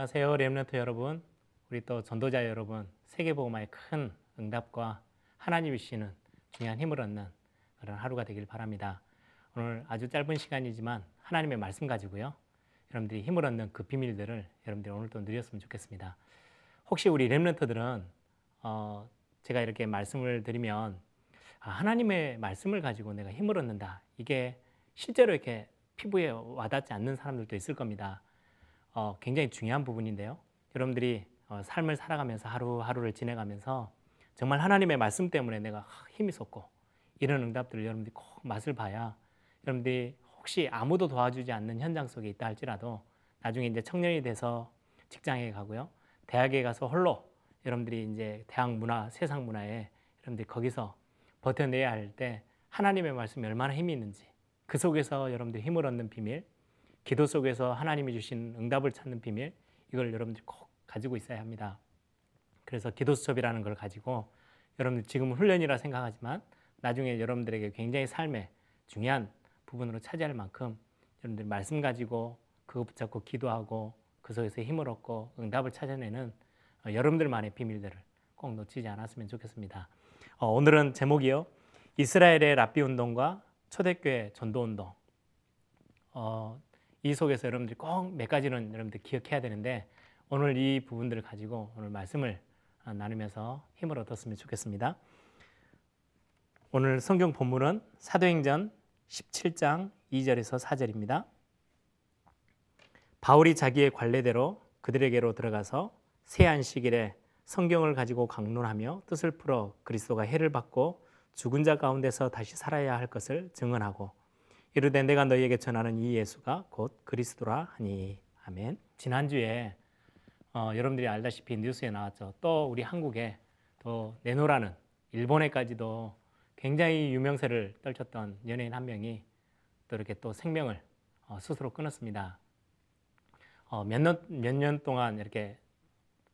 안녕하세요. 렘넌트 여러분. 우리 또 전도자 여러분. 세계복음화의 큰 응답과 하나님이 주시는 중요한 힘을 얻는 그런 하루가 되길 바랍니다. 오늘 아주 짧은 시간이지만 하나님의 말씀 가지고요. 여러분들이 힘을 얻는 그 비밀들을 여러분들이 오늘 또 누렸으면 좋겠습니다. 혹시 우리 렘넌트들은 어, 제가 이렇게 말씀을 드리면 아, 하나님의 말씀을 가지고 내가 힘을 얻는다. 이게 실제로 이렇게 피부에 와닿지 않는 사람들도 있을 겁니다. 어, 굉장히 중요한 부분인데요. 여러분들이 어, 삶을 살아가면서 하루하루를 지내가면서 정말 하나님의 말씀 때문에 내가 힘이 솟고 이런 응답들을 여러분들이 꼭 맛을 봐야 여러분들이 혹시 아무도 도와주지 않는 현장 속에 있다 할지라도 나중에 이제 청년이 돼서 직장에 가고요. 대학에 가서 홀로 여러분들이 이제 대학 문화, 세상 문화에 여러분들이 거기서 버텨내야 할 때 하나님의 말씀이 얼마나 힘이 있는지 그 속에서 여러분들이 힘을 얻는 비밀, 기도 속에서 하나님이 주신 응답을 찾는 비밀 이걸 여러분들이 꼭 가지고 있어야 합니다. 그래서 기도 수첩이라는 걸 가지고 여러분들 지금은 훈련이라 생각하지만 나중에 여러분들에게 굉장히 삶의 중요한 부분으로 차지할 만큼 여러분들 말씀 가지고 그거 붙잡고 기도하고 그 속에서 힘을 얻고 응답을 찾아내는 어, 여러분들만의 비밀들을 꼭 놓치지 않았으면 좋겠습니다. 어, 오늘은 제목이요. 이스라엘의 랍비 운동과 초대교회 전도 운동. 어, 이 속에서 여러분들이 꼭 몇 가지는 여러분들 기억해야 되는데 오늘 이 부분들을 가지고 오늘 말씀을 어, 나누면서 힘을 얻었으면 좋겠습니다. 오늘 성경 본문은 사도행전 17장 2절에서 4절입니다. 바울이 자기의 관례대로 그들에게로 들어가서 새 안식일에 성경을 가지고 강론하며 뜻을 풀어 그리스도가 해를 받고 죽은 자 가운데서 다시 살아야 할 것을 증언하고 이르되 내가 너희에게 전하는 이 예수가 곧 그리스도라 하니 아멘. 지난주에 어, 여러분들이 알다시피 뉴스에 나왔죠. 또 우리 한국에 또 네노라는 일본에까지도 굉장히 유명세를 떨쳤던 연예인 한 명이 또 이렇게 또 생명을 어, 스스로 끊었습니다. 어, 몇년 몇년 동안 이렇게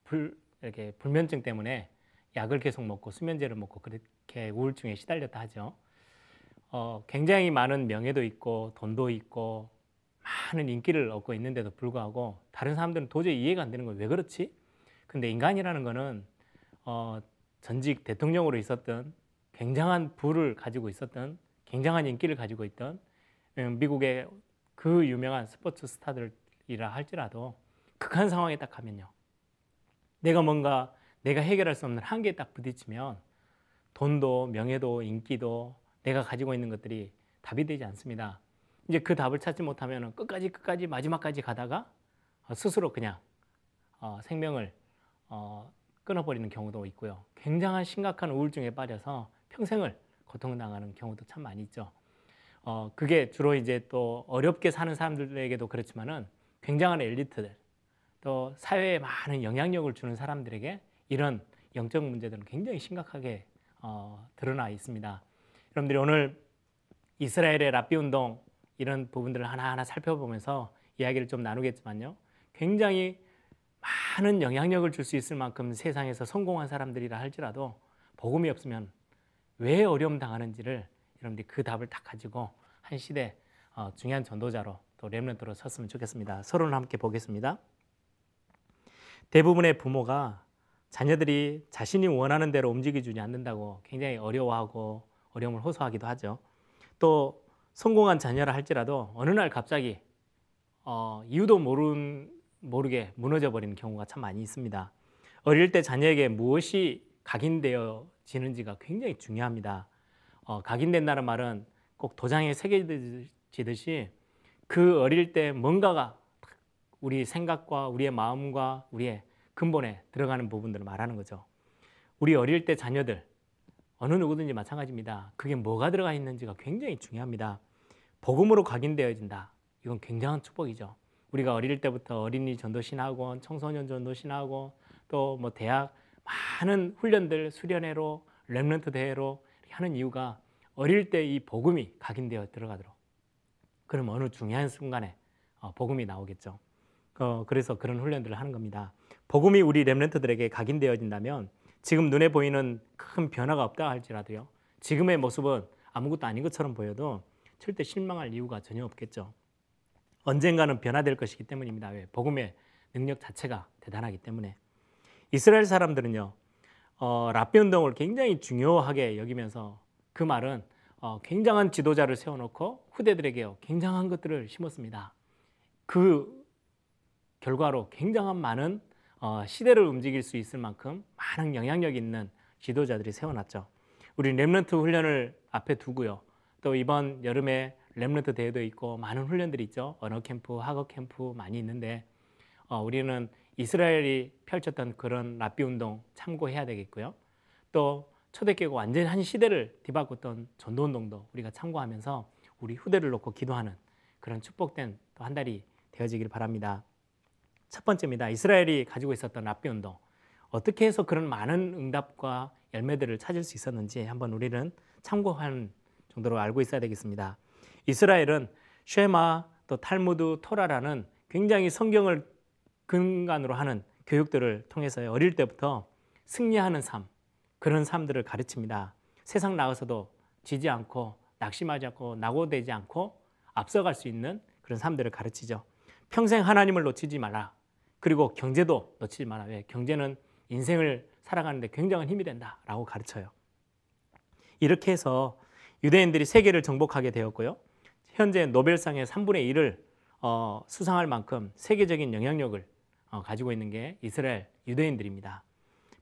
불 이렇게 불면증 때문에 약을 계속 먹고 수면제를 먹고 그렇게 우울증에 시달렸다 하죠. 어, 굉장히 많은 명예도 있고 돈도 있고 많은 인기를 얻고 있는데도 불구하고 다른 사람들은 도저히 이해가 안 되는 거예요. 왜 그렇지? 근데 인간이라는 거는 어, 전직 대통령으로 있었던 굉장한 부를 가지고 있었던 굉장한 인기를 가지고 있던 음, 미국의 그 유명한 스포츠 스타들이라 할지라도 극한 상황에 딱 가면요. 내가 뭔가 내가 해결할 수 없는 한계에 딱 부딪히면 돈도 명예도 인기도 내가 가지고 있는 것들이 답이 되지 않습니다. 이제 그 답을 찾지 못하면 끝까지 끝까지 마지막까지 가다가 어, 스스로 그냥 어, 생명을 어, 끊어버리는 경우도 있고요. 굉장한 심각한 우울증에 빠져서 평생을 고통당하는 경우도 참 많이 있죠. 어, 그게 주로 이제 또 어렵게 사는 사람들에게도 그렇지만은 굉장한 엘리트들 또 사회에 많은 영향력을 주는 사람들에게 이런 영적 문제들은 굉장히 심각하게 어, 드러나 있습니다. 여러분들이 오늘 이스라엘의 랍비 운동 이런 부분들을 하나하나 살펴보면서 이야기를 좀 나누겠지만요. 굉장히 많은 영향력을 줄 수 있을 만큼 세상에서 성공한 사람들이라 할지라도 복음이 없으면 왜 어려움 당하는지를 여러분들이 그 답을 딱 가지고 한 시대 어, 중요한 전도자로 또 렘넌트로 섰으면 좋겠습니다. 서로를 함께 보겠습니다. 대부분의 부모가 자녀들이 자신이 원하는 대로 움직여주지 않는다고 굉장히 어려워하고 어려움을 호소하기도 하죠. 또 성공한 자녀라 할지라도 어느 날 갑자기 어, 이유도 모른, 모르게 무너져 버리는 경우가 참 많이 있습니다. 어릴 때 자녀에게 무엇이 각인되어지는지가 굉장히 중요합니다. 어, 각인된다는 말은 꼭 도장에 새겨지듯이 그 어릴 때 뭔가가 우리 생각과 우리의 마음과 우리의 근본에 들어가는 부분들을 말하는 거죠. 우리 어릴 때 자녀들 어느 누구든지 마찬가지입니다. 그게 뭐가 들어가 있는지가 굉장히 중요합니다. 복음으로 각인되어진다. 이건 굉장한 축복이죠. 우리가 어릴 때부터 어린이 전도신학원, 청소년 전도신학원, 또 뭐 대학 많은 훈련들 수련회로 렘넌트 대회로 하는 이유가 어릴 때 이 복음이 각인되어 들어가도록. 그럼 어느 중요한 순간에 어, 복음이 나오겠죠. 어, 그래서 그런 훈련들을 하는 겁니다. 복음이 우리 렘넌트들에게 각인되어진다면 지금 눈에 보이는 큰 변화가 없다 할지라도요. 지금의 모습은 아무것도 아닌 것처럼 보여도 절대 실망할 이유가 전혀 없겠죠. 언젠가는 변화될 것이기 때문입니다. 왜? 복음에 능력 자체가 대단하기 때문에 이스라엘 사람들은요 어, 랍비 운동을 굉장히 중요하게 여기면서 그 말은 어, 굉장한 지도자를 세워놓고 후대들에게 굉장한 것들을 심었습니다. 그 결과로 굉장한 많은 어, 시대를 움직일 수 있을 만큼 많은 영향력 있는 지도자들이 세워놨죠. 우리 렘런트 훈련을 앞에 두고요. 또 이번 여름에 렘런트 대회도 있고 많은 훈련들이 있죠. 언어 캠프, 학업 캠프 많이 있는데 어, 우리는 이스라엘이 펼쳤던 그런 랍비 운동 참고해야 되겠고요. 또 초대교회가 완전히 한 시대를 뒤바꿨던 전도 운동도 우리가 참고하면서 우리 후대를 놓고 기도하는 그런 축복된 또 한 달이 되어지길 바랍니다. 첫 번째입니다. 이스라엘이 가지고 있었던 랍비 운동. 어떻게 해서 그런 많은 응답과 열매들을 찾을 수 있었는지 한번 우리는 참고하는 정도로 알고 있어야 되겠습니다. 이스라엘은 쉐마 또 탈무드 토라라는 굉장히 성경을 근간으로 하는 교육들을 통해서 어릴 때부터 승리하는 삶 그런 삶들을 가르칩니다. 세상 나가서도 지지 않고 낙심하지 않고 낙오되지 않고 앞서갈 수 있는 그런 삶들을 가르치죠. 평생 하나님을 놓치지 마라. 그리고 경제도 놓치지 마라. 왜? 경제는 인생을 살아가는데 굉장한 힘이 된다라고 가르쳐요. 이렇게 해서 유대인들이 세계를 정복하게 되었고요. 현재 노벨상의 3분의 1을 어, 수상할 만큼 세계적인 영향력을 어, 가지고 있는 게 이스라엘 유대인들입니다.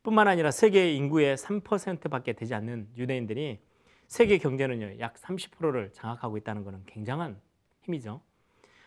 뿐만 아니라 세계 인구의 3%밖에 되지 않는 유대인들이 세계 경제는요, 약 30%를 장악하고 있다는 것은 굉장한 힘이죠.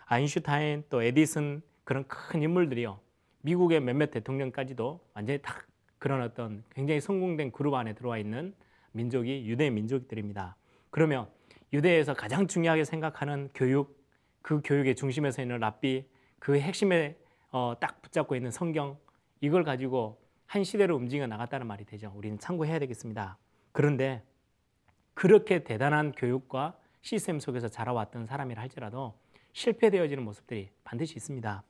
아인슈타인 또 에디슨 그런 큰 인물들이요. 미국의 몇몇 대통령까지도 완전히 딱 그런 어떤 굉장히 성공된 그룹 안에 들어와 있는 민족이 유대 민족들입니다. 그러면 유대에서 가장 중요하게 생각하는 교육, 그 교육의 중심에 서 있는 랍비, 그 핵심에 어, 딱 붙잡고 있는 성경 이걸 가지고 한 시대로 움직여 나갔다는 말이 되죠. 우리는 참고해야 되겠습니다. 그런데 그렇게 대단한 교육과 시스템 속에서 자라왔던 사람이라 할지라도 실패되어지는 모습들이 반드시 있습니다.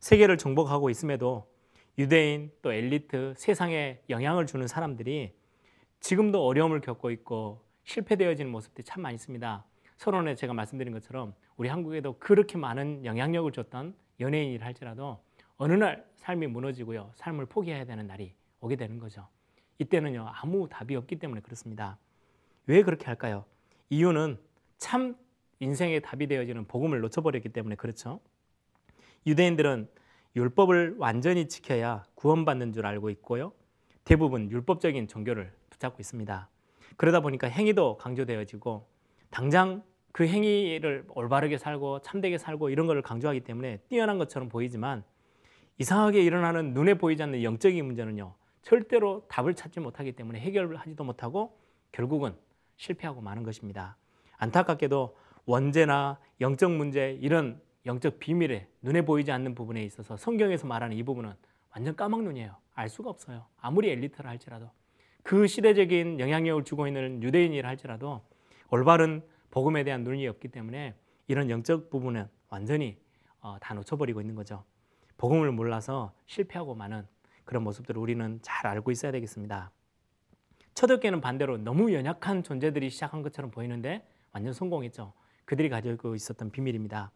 세계를 정복하고 있음에도 유대인 또 엘리트 세상에 영향을 주는 사람들이 지금도 어려움을 겪고 있고 실패되어지는 모습들이 참 많이 있습니다. 서론에 제가 말씀드린 것처럼 우리 한국에도 그렇게 많은 영향력을 줬던 연예인이라 할지라도 어느 날 삶이 무너지고요. 삶을 포기해야 되는 날이 오게 되는 거죠. 이때는요. 아무 답이 없기 때문에 그렇습니다. 왜 그렇게 할까요? 이유는 참 인생의 답이 되어지는 복음을 놓쳐버렸기 때문에 그렇죠. 유대인들은 율법을 완전히 지켜야 구원받는 줄 알고 있고요. 대부분 율법적인 종교를 붙잡고 있습니다. 그러다 보니까 행위도 강조되어지고 당장 그 행위를 올바르게 살고 참되게 살고 이런 것을 강조하기 때문에 뛰어난 것처럼 보이지만 이상하게 일어나는 눈에 보이지 않는 영적인 문제는요. 절대로 답을 찾지 못하기 때문에 해결하지도 못하고 결국은 실패하고 마는 것입니다. 안타깝게도 원죄나 영적 문제 이런 영적 비밀에 눈에 보이지 않는 부분에 있어서 성경에서 말하는 이 부분은 완전 까막눈이에요. 알 수가 없어요. 아무리 엘리트라 할지라도 그 시대적인 영향력을 주고 있는 유대인이라 할지라도 올바른 복음에 대한 눈이 없기 때문에 이런 영적 부분은 완전히 어, 다 놓쳐버리고 있는 거죠. 복음을 몰라서 실패하고 마는 그런 모습들을 우리는 잘 알고 있어야 되겠습니다. 초대교회는 반대로 너무 연약한 존재들이 시작한 것처럼 보이는데 완전 성공했죠. 그들이 가지고 있었던 비밀입니다.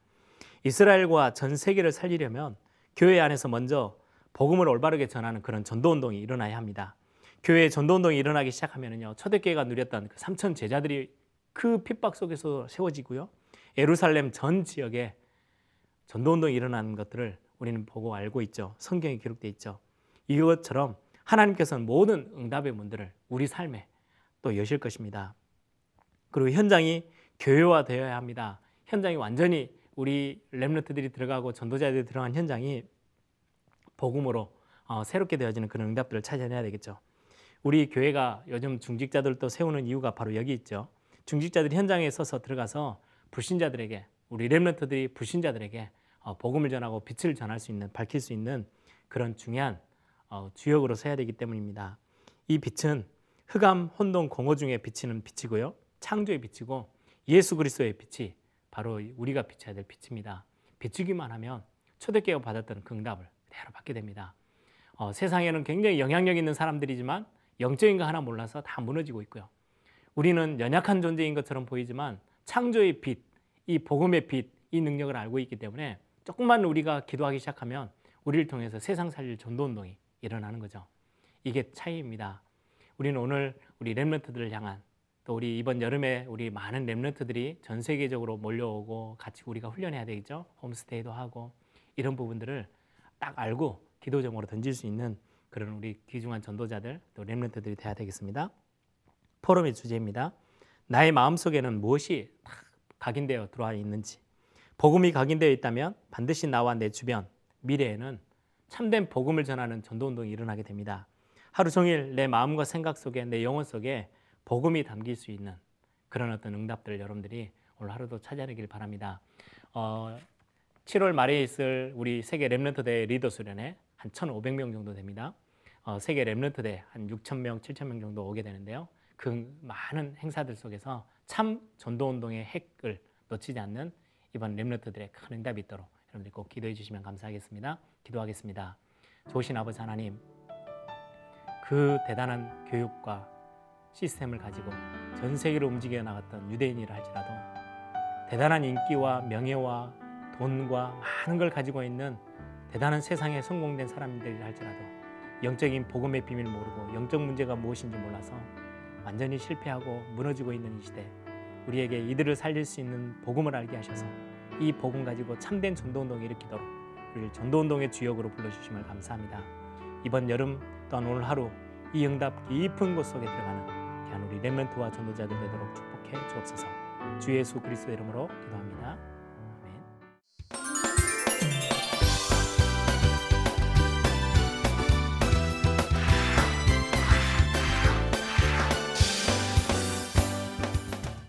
이스라엘과 전 세계를 살리려면 교회 안에서 먼저 복음을 올바르게 전하는 그런 전도 운동이 일어나야 합니다. 교회에 전도 운동이 일어나기 시작하면요. 초대교회가 누렸던 그 3천 제자들이 그 핍박 속에서 세워지고요. 예루살렘 전 지역에 전도 운동이 일어나는 것들을 우리는 보고 알고 있죠. 성경에 기록되어 있죠. 이것처럼 하나님께서는 모든 응답의 문들을 우리 삶에 또 여실 것입니다. 그리고 현장이 교회화되어야 합니다. 현장이 완전히 우리 렘너트들이 들어가고 전도자들이 들어간 현장이 복음으로 어, 새롭게 되어지는 그런 응답들을 찾아내야 되겠죠. 우리 교회가 요즘 중직자들도 세우는 이유가 바로 여기 있죠. 중직자들이 현장에 서서 들어가서 불신자들에게 우리 렘너트들이 불신자들에게 어, 복음을 전하고 빛을 전할 수 있는 밝힐 수 있는 그런 중요한 어, 주역으로 서야 되기 때문입니다. 이 빛은 흑암, 혼돈, 공허 중에 비치는 빛이고요. 창조의 빛이고 예수 그리스도의 빛이 바로 우리가 비춰야 될 빛입니다. 비추기만 하면 초대교회가 받았던 그 응답을 그대로 받게 됩니다. 어, 세상에는 굉장히 영향력 있는 사람들이지만 영적인 거 하나 몰라서 다 무너지고 있고요. 우리는 연약한 존재인 것처럼 보이지만 창조의 빛, 이 복음의 빛, 이 능력을 알고 있기 때문에 조금만 우리가 기도하기 시작하면 우리를 통해서 세상 살릴 전도 운동이 일어나는 거죠. 이게 차이입니다. 우리는 오늘 우리 렘넌트들을 향한 또 우리 이번 여름에 우리 많은 렘넌트들이 전 세계적으로 몰려오고 같이 우리가 훈련해야 되겠죠. 홈스테이도 하고 이런 부분들을 딱 알고 기도 제목으로 던질 수 있는 그런 우리 귀중한 전도자들 또 렘넌트들이 돼야 되겠습니다. 포럼의 주제입니다. 나의 마음 속에는 무엇이 다 각인되어 들어와 있는지 복음이 각인되어 있다면 반드시 나와 내 주변 미래에는 참된 복음을 전하는 전도 운동이 일어나게 됩니다. 하루 종일 내 마음과 생각 속에 내 영혼 속에 복음이 담길 수 있는 그런 어떤 응답들을 여러분들이 오늘 하루도 찾아내길 바랍니다. 어, 7월 말에 있을 우리 세계 렘넌트 대회 리더 수련회 한 1,500명 정도 됩니다. 어, 세계 렘넌트 대회 한 6,000명, 7,000명 정도 오게 되는데요. 그 많은 행사들 속에서 참 전도 운동의 핵을 놓치지 않는 이번 렘넌트들의 큰 응답이 있도록 여러분들 꼭 기도해 주시면 감사하겠습니다. 기도하겠습니다. 좋으신 아버지 하나님, 그 대단한 교육과 시스템을 가지고 전 세계로 움직여 나갔던 유대인이라 할지라도 대단한 인기와 명예와 돈과 많은 걸 가지고 있는 대단한 세상에 성공된 사람들이라 할지라도 영적인 복음의 비밀 모르고 영적 문제가 무엇인지 몰라서 완전히 실패하고 무너지고 있는 이 시대 우리에게 이들을 살릴 수 있는 복음을 알게 하셔서 이 복음 가지고 참된 전도운동을 일으키도록 우리를 전도운동의 주역으로 불러주심을 감사합니다. 이번 여름 또한 오늘 하루 이 응답 깊은 곳 속에 들어가는 귀한 우리 렘런트와 전도자들 되도록 축복해 주옵소서 주 예수 그리스도 이름으로 기도합니다.